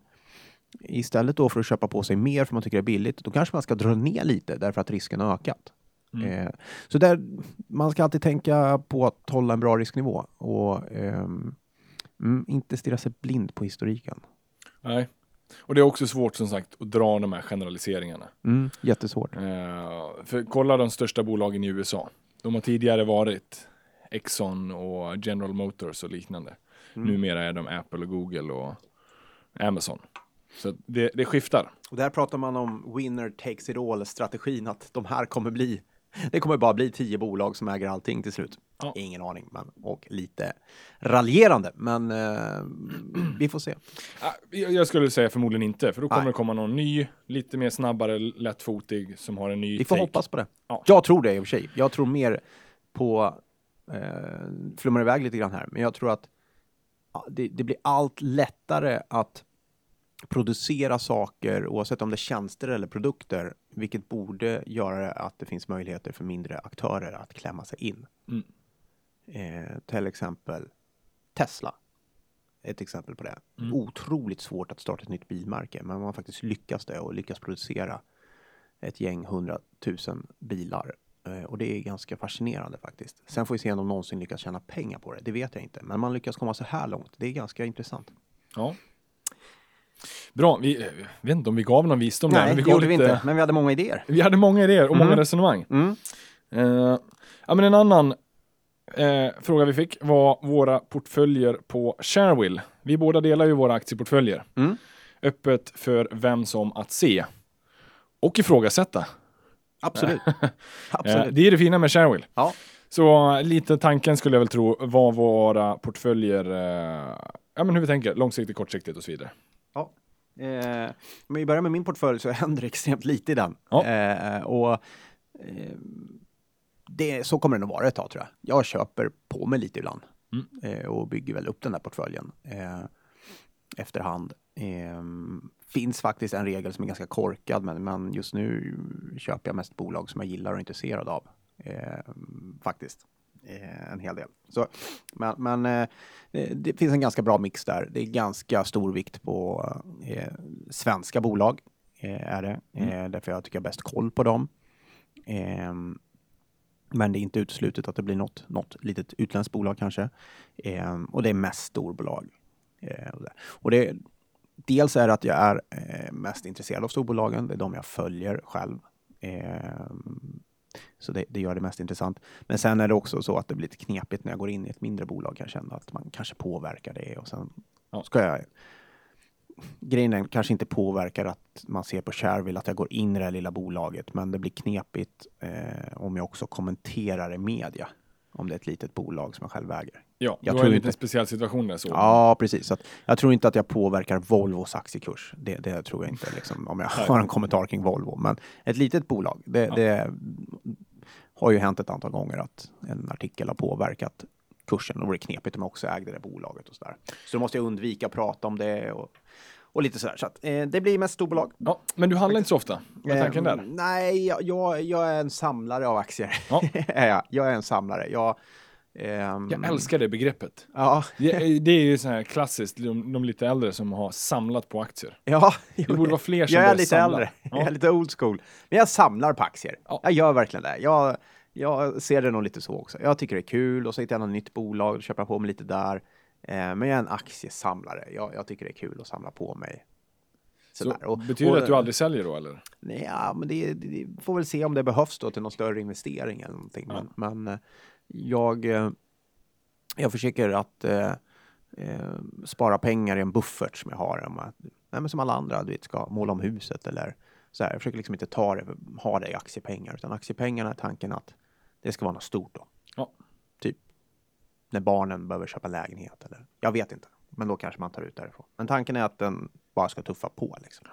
istället då för att köpa på sig mer för man tycker det är billigt, då kanske man ska dra ner lite därför att risken har ökat. Mm. Eh, så där, man ska alltid tänka på att hålla en bra risknivå och mm, inte stirra sig blind på historiken. Nej. Och det är också svårt som sagt att dra de här generaliseringarna. Mm, jättesvårt. Eh, för kolla de största bolagen i USA. De har tidigare varit Exxon och General Motors och liknande. Mm. Numera är de Apple och Google och Amazon. Så det, det skiftar. Och där pratar man om winner takes it all strategin att de här kommer bli det kommer bara bli tio bolag som äger allting till slut. Ja. Ingen aning, men och lite raljerande, men eh, vi får se. Jag skulle säga förmodligen inte, för då kommer Nej. det komma någon ny, lite mer snabbare, lättfotig, som har en ny Vi får take. hoppas på det. Ja. Jag tror det i och för sig. Jag tror mer på, eh, flummar iväg lite grann här, men jag tror att det, det blir allt lättare att producera saker, oavsett om det är tjänster eller produkter, vilket borde göra att det finns möjligheter för mindre aktörer att klämma sig in. Mm. Eh, till exempel Tesla. Ett exempel på det. Mm. Otroligt svårt att starta ett nytt bilmärke, men man faktiskt lyckas det och lyckas producera ett gäng hundratusen bilar Eh, och det är ganska fascinerande faktiskt. Sen får vi se om de någonsin lyckas tjäna pengar på det. Det vet jag inte. Men man lyckas komma så här långt. Det är ganska intressant. Ja. Bra, vi jag vet inte om vi gav någon visdom där. Nej, men det gav gjorde vi lite- inte. Men vi hade många idéer. Vi hade många idéer och många Mm. resonemang. Mm. Eh, ja, men en annan eh, fråga vi fick var våra portföljer på Sharewill. Vi båda delar ju våra aktieportföljer. Mm. Öppet för vem som att se. Och ifrågasätta. Absolut. [LAUGHS] Eh, Absolut. det är det fina med Sharewill. Ja. Så eh, lite tanken skulle jag väl tro var våra portföljer, eh, ja men hur vi tänker, långsiktigt, kortsiktigt och så vidare. Eh, om vi börjar med min portfölj så händer det [LAUGHS] extremt lite i den. Ja. Eh, och eh, det, så kommer det nog vara ett tag tror jag. Jag köper på mig lite ibland Mm. eh, och bygger väl upp den där portföljen eh, efterhand. Eh, finns faktiskt en regel som är ganska korkad, men, men just nu köper jag mest bolag som jag gillar och är intresserad av. Eh, faktiskt. Eh, en hel del. Så, men men eh, det- det finns en ganska bra mix där. Det är ganska stor vikt på eh, svenska bolag. Eh, är det. Eh, därför jag tycker jag har bäst koll på dem. Ehm, men det är inte uteslutet att det blir något, något litet utländskt bolag kanske. Ehm, och det är mest storbolag. Eh, och det, det, dels är det att jag är eh, mest intresserad av storbolagen. Det är de jag följer själv. Så det, det gör det mest intressant. Men sen är det också så att det blir lite knepigt när jag går in i ett mindre bolag. Jag känna att man kanske påverkar det och sen Ja. ska jag grejen är kanske inte påverkar att man ser på Shareville att jag går in i det här lilla bolaget, men det blir knepigt eh, om jag också kommenterar i media om det är ett litet bolag som jag själv äger. Ja, Jag du har tror en liten inte- speciell situation där så. Ja, precis. Så jag tror inte att jag påverkar Volvos aktiekurs. Det, det tror jag inte, liksom, om jag [LAUGHS] har en kommentar kring Volvo. Men ett litet bolag, det, Ja. det har ju hänt ett antal gånger att en artikel har påverkat kursen. Då vore det knepigt om jag också ägde det bolaget och sådär. Så då måste jag undvika att prata om det och, och lite sådär. Så att, eh, det blir mest storbolag. Ja, men du handlar inte så ofta. Vad är tanken Eh, där? Nej, jag, jag, jag är en samlare av aktier. Ja. [LAUGHS] jag. jag är en samlare. Jag, ehm, Jag älskar det begreppet. [LAUGHS] Ja, Det, det är ju så här klassiskt, de, de lite äldre som har samlat på aktier. ja. Det borde vara fler som Jag är lite samla. äldre. Jag Ja. är lite old school. Men jag samlar på aktier. Ja. Jag gör verkligen det. Jag, jag ser det nog lite så också. Jag tycker det är kul och så hittar jag något nytt bolag och köper på mig lite där. Eh, men jag är en aktiesamlare. Jag, jag tycker det är kul att samla på mig. Så, Sådär. Och- betyder det att du aldrig säljer då eller? Nej, ja, men det, det, det får väl se om det behövs då till någon större investering eller någonting. Ja. Men, men eh, jag, eh, jag försöker att eh, eh, spara pengar i en buffert som jag har. Nej, men som alla andra, du vet, ska måla om huset eller så här. Jag försöker liksom inte ta det, ha det i aktiepengar, utan aktiepengarna är tanken att det ska vara något stort då. Ja. Typ när barnen behöver köpa lägenhet eller jag vet inte. Men då kanske man tar ut därifrån. Men tanken är att den bara ska tuffa på liksom.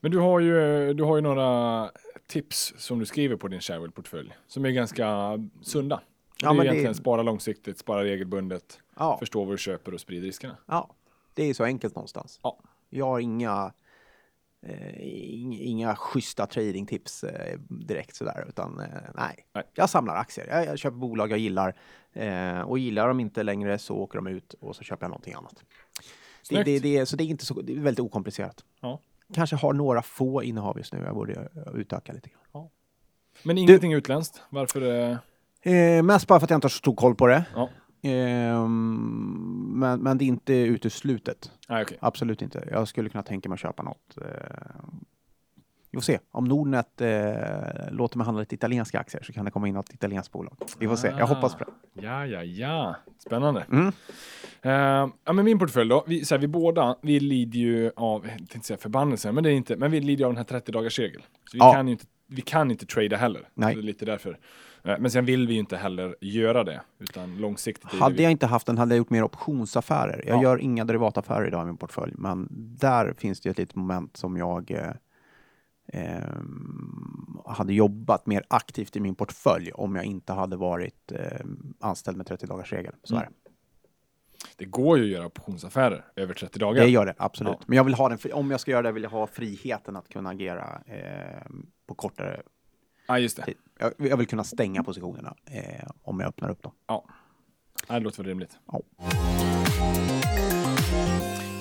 Men du har ju, du har ju några tips som du skriver på din Shareville-portfölj som är ganska sunda. Ja, det är men det- egentligen spara långsiktigt, spara regelbundet, Ja. förstå vad du köper och sprid riskerna. Ja, det är så enkelt någonstans. Ja. Jag har inga, eh, inga, schyssta tradingtips eh, direkt sådär, utan eh, nej. Nej. Jag samlar aktier. Jag, jag köper bolag jag gillar eh, och gillar de inte längre så åker de ut och så köper jag någonting annat. Det, det, det, så det är inte så, det är väldigt okomplicerat. Ja. Kanske har några få innehav just nu. Jag borde eh, utöka lite grann. Men ingenting utländskt. Varför? Eh, Eh, mest bara för att jag inte har så stor koll på det. Ja, Ehm, men, men det är inte uteslutet. nej okej. Absolut inte. Jag skulle kunna tänka mig att köpa något. Eh, vi får se. Om Nordnet eh, låter mig handla lite italienska aktier så kan det komma in något italienskt bolag. Vi får se. Jag hoppas på det. Ja, ja, ja. Spännande. Mm. Eh, ja, men min portfölj då. Vi, så här, vi båda, vi lider ju av, jag tänkte säga förbannelse, men det är inte, men vi lider ju av den här 30-dagars regeln. Så vi Ja. kan ju inte, vi kan inte trada heller. Nej. Så det är lite därför. Eh, men sen vill vi ju inte heller göra det, utan långsiktigt. Hade vi- jag inte haft den hade jag gjort mer optionsaffärer. Jag Ja. gör inga derivataffärer idag i min portfölj, men där finns det ett litet moment som jag eh, ehm, hade jobbat mer aktivt i min portfölj om jag inte hade varit eh, anställd med 30 dagars regel. Så Mm. det. Går ju att göra optionsaffärer över 30 dagar. Det gör det, absolut. Ja. Men jag vill ha den, om jag ska göra det vill jag ha friheten att kunna agera eh, på kortare Ja, just det. tid. Jag, jag vill kunna stänga positionerna eh, om jag öppnar upp dem. Ja. Det låter väl rimligt. Ja.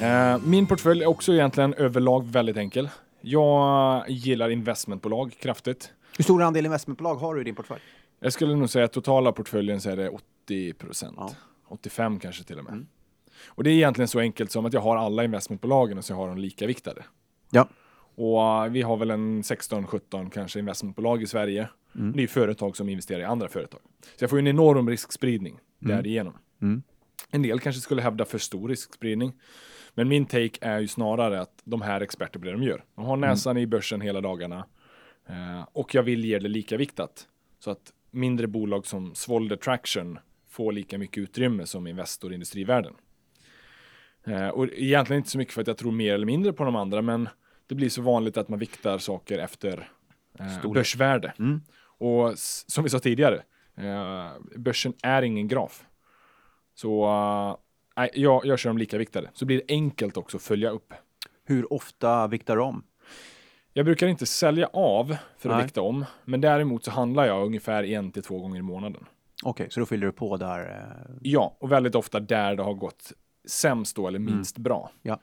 Eh, Min portfölj är också egentligen överlag väldigt enkel. Jag gillar investmentbolag kraftigt. Hur stor andel investmentbolag har du i din portfölj? Jag skulle nog säga att totala portföljen så är det 80 procent. Ja. 85 kanske till och med. Mm. Och det är egentligen så enkelt som att jag har alla investmentbolagen och så jag har dem lika viktade. Ja. Och uh, vi har väl en 16-17 kanske investmentbolag i Sverige. Mm. Det är företag som investerar i andra företag. Så jag får ju en enorm riskspridning därigenom. Mm. En del kanske skulle hävda för stor riskspridning. Men min take är ju snarare att de här är experter på det de gör. De har näsan i börsen hela dagarna. Eh, och jag vill ge det lika viktat. Så att mindre bolag som Svolder Traction får lika mycket utrymme som Investor i industrivärlden. Eh, och egentligen inte så mycket för att jag tror mer eller mindre på de andra, men det blir så vanligt att man viktar saker efter eh, börsvärde. Mm. Och som vi sa tidigare, eh, börsen är ingen graf. Så eh, jag, jag kör dem lika viktade. Så blir det enkelt också att följa upp. Hur ofta viktar du om? Jag brukar inte sälja av för att Nej. vikta om, men däremot så handlar jag ungefär en till två gånger i månaden. Okej, så då fyller du på där. eh, Ja, och väldigt ofta där det har gått sämst då eller minst bra. Mm. Ja.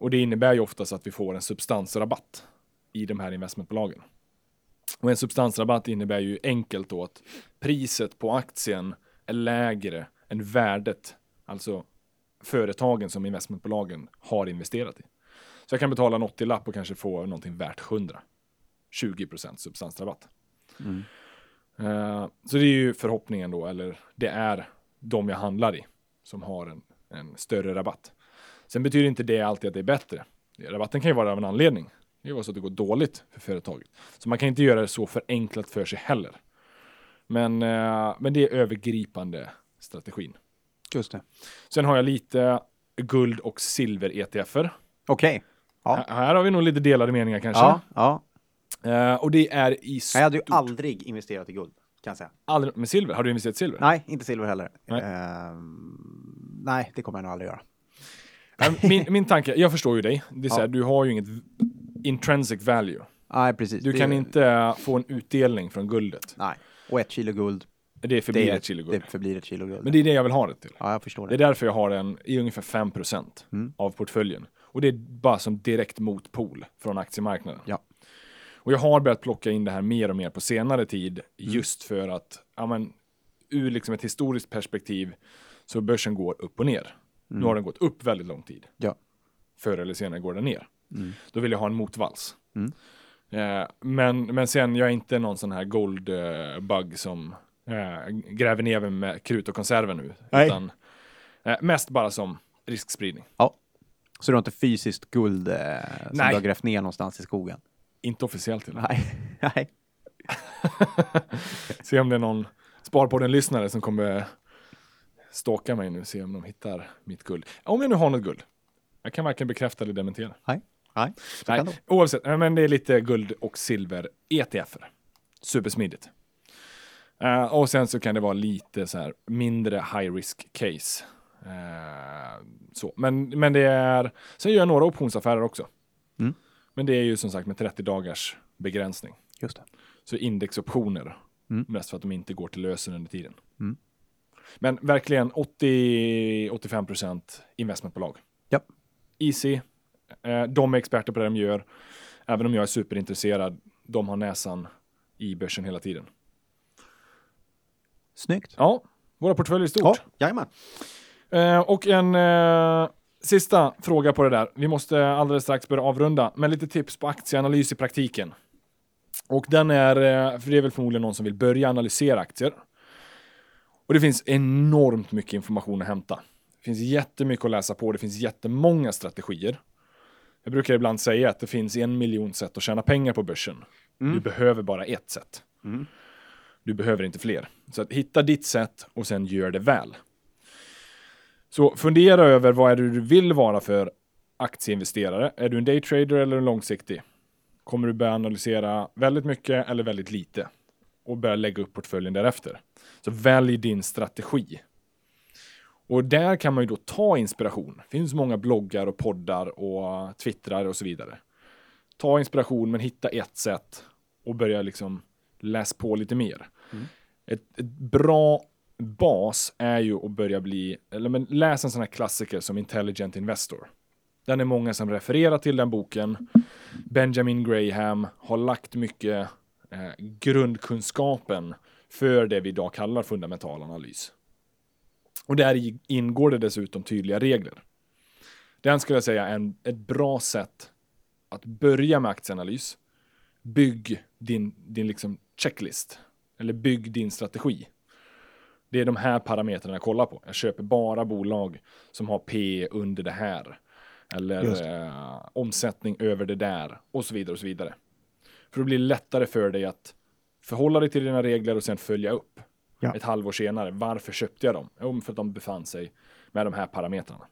Och det innebär ju oftast att vi får en substansrabatt i de här investmentbolagen. Och en substansrabatt innebär ju enkelt då att priset på aktien är lägre än värdet, alltså företagen som investmentbolagen har investerat i. Så jag kan betala en 80-lapp och kanske få någonting värt 100. 20% substansrabatt. Mm. Eh, så det är ju förhoppningen då, eller det är de jag handlar i som har en, en större rabatt. Sen betyder inte det alltid att det är bättre. Rabatten kan ju vara av en anledning. Det kan vara så att det går dåligt för företaget. Så man kan inte göra det så förenklat för sig heller. Men, eh, men det är övergripande strategin. Just det. Sen har jag lite guld och silver ETFer. Okej. Ja. Här- har vi nog lite delade meningar kanske. Ja, ja. Eh, och det är i Jag hade ju stort- aldrig investerat i guld, kan jag säga. aldrig med silver. Har du investerat i silver? Nej, inte silver heller. Nej. Ehm, nej, det kommer jag nog aldrig göra. Min, min tanke, jag förstår ju dig. Det är så här, du har ju inget intrinsic value. Nej, precis. Du Det- kan inte få en utdelning från guldet. Nej, och ett kilo guld, Det förblir ett kilo guld. det förblir ett kilo guld. Men det är det jag vill ha det till. Ja, jag förstår Det är det. därför jag har den i ungefär 5% Mm. av portföljen. Och det är bara som direkt motpol från aktiemarknaden. Ja. Och jag har börjat plocka in det här mer och mer på senare tid Mm. just för att, ja men, ur liksom ett historiskt perspektiv så börsen går upp och ner. Nu har den gått upp väldigt lång tid. Ja. Förr eller senare går den ner. Mm. Då vill jag ha en motvals. Mm. Eh, men, men sen, jag är inte någon sån här gold eh, bug som eh, gräver ner mig med krut och konserver nu. Nej. Utan eh, mest bara som riskspridning. Ja. Så du har inte fysiskt guld eh, som Nej. du har grävt ner någonstans i skogen? Inte officiellt till. Nej. [LAUGHS] Nej. [LAUGHS] Se om det är någon Sparpodden-lyssnare som kommer stalka mig nu, se om de hittar mitt guld. Om jag nu har något guld. Jag kan varken bekräfta eller dementera. Nej. Nej. Nej, oavsett, men det är lite guld och silver ETFer. Supersmidigt. Eh, och sen så kan det vara lite så här mindre high risk case. Eh, så. Men, men det är, sen gör jag några optionsaffärer också. Mm. Men det är ju som sagt med 30 dagars begränsning. Just det. Så indexoptioner, Mm. mest för att de inte går till lösen under tiden. Mm. Men verkligen 80-85% investmentbolag. Ja. Easy, eh, de är experter på det de gör. Även om jag är superintresserad, de har näsan i börsen hela tiden. Snyggt. Ja, våra portföljer är Ja, stort. jajamän. Eh, och en eh, sista fråga på det där. Vi måste alldeles strax börja avrunda, men lite tips på aktieanalys i praktiken. Och den är, eh, för det är väl förmodligen någon som vill börja analysera aktier. Och det finns enormt mycket information att hämta. Det finns jättemycket att läsa på, det finns jättemånga strategier. Jag brukar ibland säga att det finns en miljon sätt att tjäna pengar på börsen. Du behöver bara ett sätt. Mm. Du behöver inte fler. Så att hitta ditt sätt och sen gör det väl. Så fundera över vad är det du vill vara för aktieinvesterare. Är du en daytrader eller en långsiktig? Kommer du börja analysera väldigt mycket eller väldigt lite? Och börja lägga upp portföljen därefter. Så välj din strategi. Och där kan man ju då ta inspiration. Det finns många bloggar och poddar och twittrar och så vidare. Ta inspiration men hitta ett sätt och börja liksom läs på lite mer. Ett, ett bra bas är ju att börja bli, eller men läs en sån här klassiker som Intelligent Investor. Den är många som refererar till den boken. Benjamin Graham har lagt mycket eh, grundkunskapen för det vi idag kallar fundamental analys. Och där ingår det dessutom tydliga regler. Den skulle jag säga är en, ett bra sätt att börja med aktieanalys. Bygg din, din liksom checklist. Eller bygg din strategi. Det är de här parametrarna jag kollar på. Jag köper bara bolag som har P under det här. Eller eh, omsättning över det där. Och så vidare och så vidare. För då blir det lättare för dig att förhålla dig till dina regler och sen följa upp. Ja. Ett halvår senare. Varför köpte jag dem? Jo, för att de befann sig med de här parametrarna.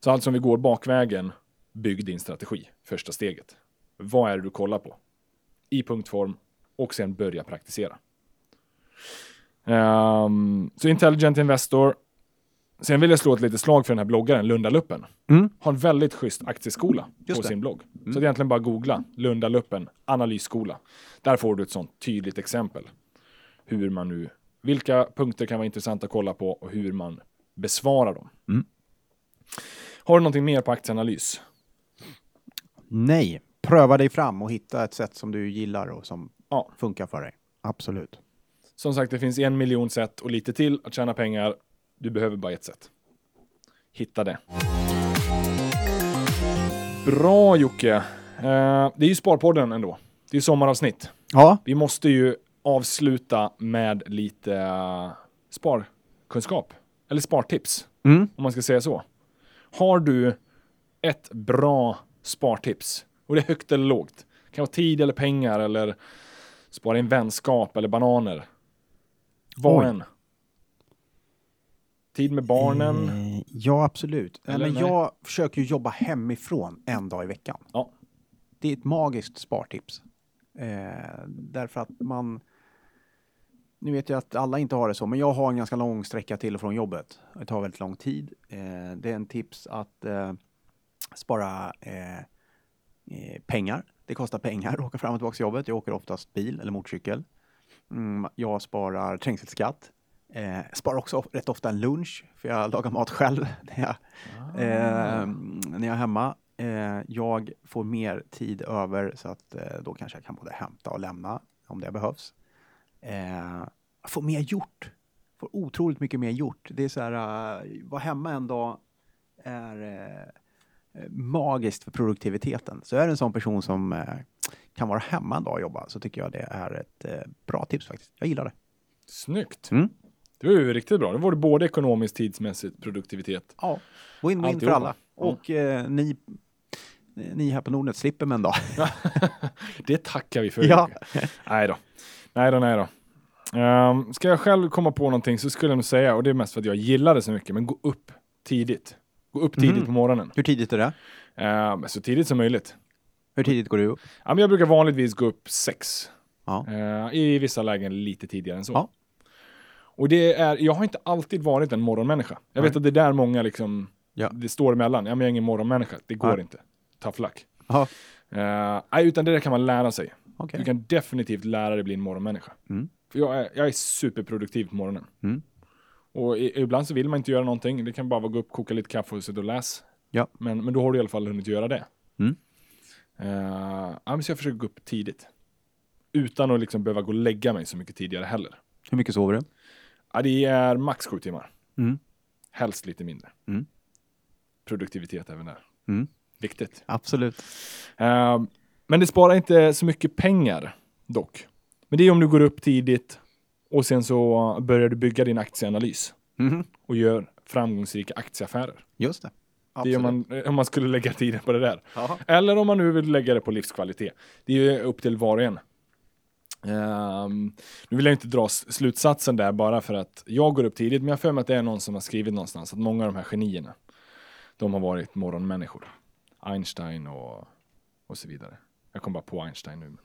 Så alltså om vi går bakvägen, bygg din strategi. Första steget. Vad är det du kollar på? I punktform och sen börja praktisera. Ehm, så Intelligent Investor. Sen vill jag slå ett litet slag för den här bloggaren, Lundaluppen. Mm. Har en väldigt schysst aktieskola Just på det. sin blogg. Så det är egentligen bara googla Lundaluppen analysskola. Där får du ett sånt tydligt exempel. Hur man nu, vilka punkter kan vara intressanta att kolla på och hur man besvarar dem. Mm. Har du någonting mer på aktieanalys? Nej, pröva dig fram och hitta ett sätt som du gillar och som Ja. funkar för dig. Absolut. Som sagt, det finns en miljon sätt och lite till att tjäna pengar. Du behöver bara ett sätt. Hitta det. Bra Jocke. Eh, det är ju Sparpodden ändå. Det är sommaravsnitt. Ja, Vi måste ju avsluta med lite eh, sparkunskap. Eller spartips, mm. om man ska säga så. Har du ett bra spartips? Och det är högt eller lågt. Det kan vara tid eller pengar eller spara in vänskap eller bananer. Vad Oj. Tid med barnen. Eh, ja, absolut. Eller men nej? jag försöker ju jobba hemifrån en dag i veckan. Ja. Det är ett magiskt spartips. Eh, därför att man... Nu vet jag att alla inte har det så, men jag har en ganska lång sträcka till och från jobbet. Det tar väldigt lång tid. Eh, det är en tips att eh, spara eh, eh, pengar. Det kostar pengar att åka fram och tillbaka till jobbet. Jag åker oftast bil eller motorcykel. Mm, jag sparar trängselskatt. Eh, sparar också rätt ofta en lunch, för jag lagar mat själv [LAUGHS] när jag, eh, när jag är hemma. Eh, jag får mer tid över så att eh, då kanske jag kan både hämta och lämna om det behövs. Eh, jag får mer gjort. Får otroligt mycket mer gjort. Det är så här, uh, vara hemma en dag är eh, eh, magiskt för produktiviteten. Så är det en sån person som eh, kan vara hemma en dag och jobba så tycker jag det är ett eh, bra tips faktiskt. Jag gillar det. Snyggt. Mm. Det var ju riktigt bra. Det var det både ekonomiskt, tidsmässigt, produktivitet. Ja, win-win för alla. Och eh, ni, ni här på Nordnet slipper med en dag. Det tackar vi för. Ja. [LAUGHS] Nej då. Nej då, nej då. Um, ska jag själv komma på någonting så skulle jag nog säga, och det är mest för att jag gillar det så mycket, men gå upp tidigt. Gå upp tidigt Mhm. på morgonen. Hur tidigt är det? Ehm, så tidigt som möjligt. Hur tidigt går du upp? Ja, men jag brukar vanligtvis gå upp sex. Ja. Eh, I vissa lägen lite tidigare än så. Ja. Och det är, jag har inte alltid varit en morgonmänniska. Jag Nej. vet att det är där många liksom, Ja. det står emellan. Ja, men jag är ingen morgonmänniska. Det går Nej. inte. Tough luck. Nej, utan det där kan man lära sig. okej. Du kan definitivt lära dig bli en morgonmänniska. Mm. För jag är, jag är superproduktiv på morgonen. Mm. Och i, ibland så vill man inte göra någonting. Det kan bara vara gå upp, koka lite kaffe och sitta och läsa. Ja. Men, men då har du i alla fall hunnit göra det. Mm. Ja, men så jag försöker gå upp tidigt. Utan att liksom behöva gå och lägga mig så mycket tidigare heller. Hur mycket sover du? Ja, det är max sju timmar. Mm. Helst lite mindre. Mm. Produktivitet även där. Mm. Viktigt. Absolut. Eh, men det sparar inte så mycket pengar dock. Men det är om du går upp tidigt och sen så börjar du bygga din aktieanalys Mhm. och gör framgångsrika aktieaffärer. Just det. Det är om Absolut. man, om man skulle lägga tiden på det där. Ja. Eller om man nu vill lägga det på livskvalitet. Det är upp till var och en. Ehm, nu vill jag inte dra slutsatsen där bara för att jag går upp tidigt, men jag har för mig att det är någon som har skrivit någonstans att många av de här genierna, de har varit morgonmänniskor. Einstein och, och så vidare. Jag kom bara på Einstein nu. Men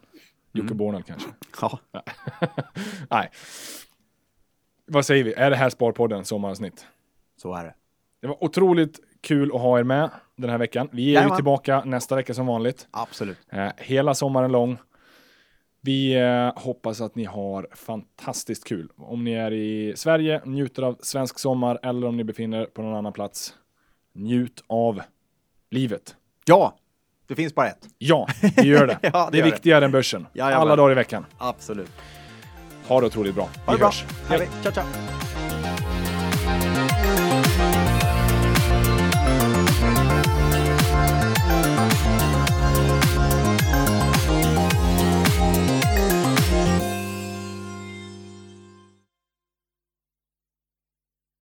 Jocke Mm. Bornald kanske. Ja. [LAUGHS] Nej. Vad säger vi? Är det här Sparpodden sommaravsnitt? så är det. Det var otroligt kul att ha er med den här veckan. Vi är ju Jajamän. tillbaka nästa vecka som vanligt. Absolut. Eh, hela sommaren lång. Vi eh, hoppas att ni har fantastiskt kul. Om ni är i Sverige, njuter av svensk sommar eller om ni befinner er på någon annan plats. Njut av livet. Ja, det finns bara ett. Ja, vi gör det. [LAUGHS] Ja, det det är gör det. viktigare än börsen. Jajamän. Alla dagar i veckan. Absolut. Ha det otroligt bra. Ha Vi det bra. hörs. Hej. Ciao, ciao.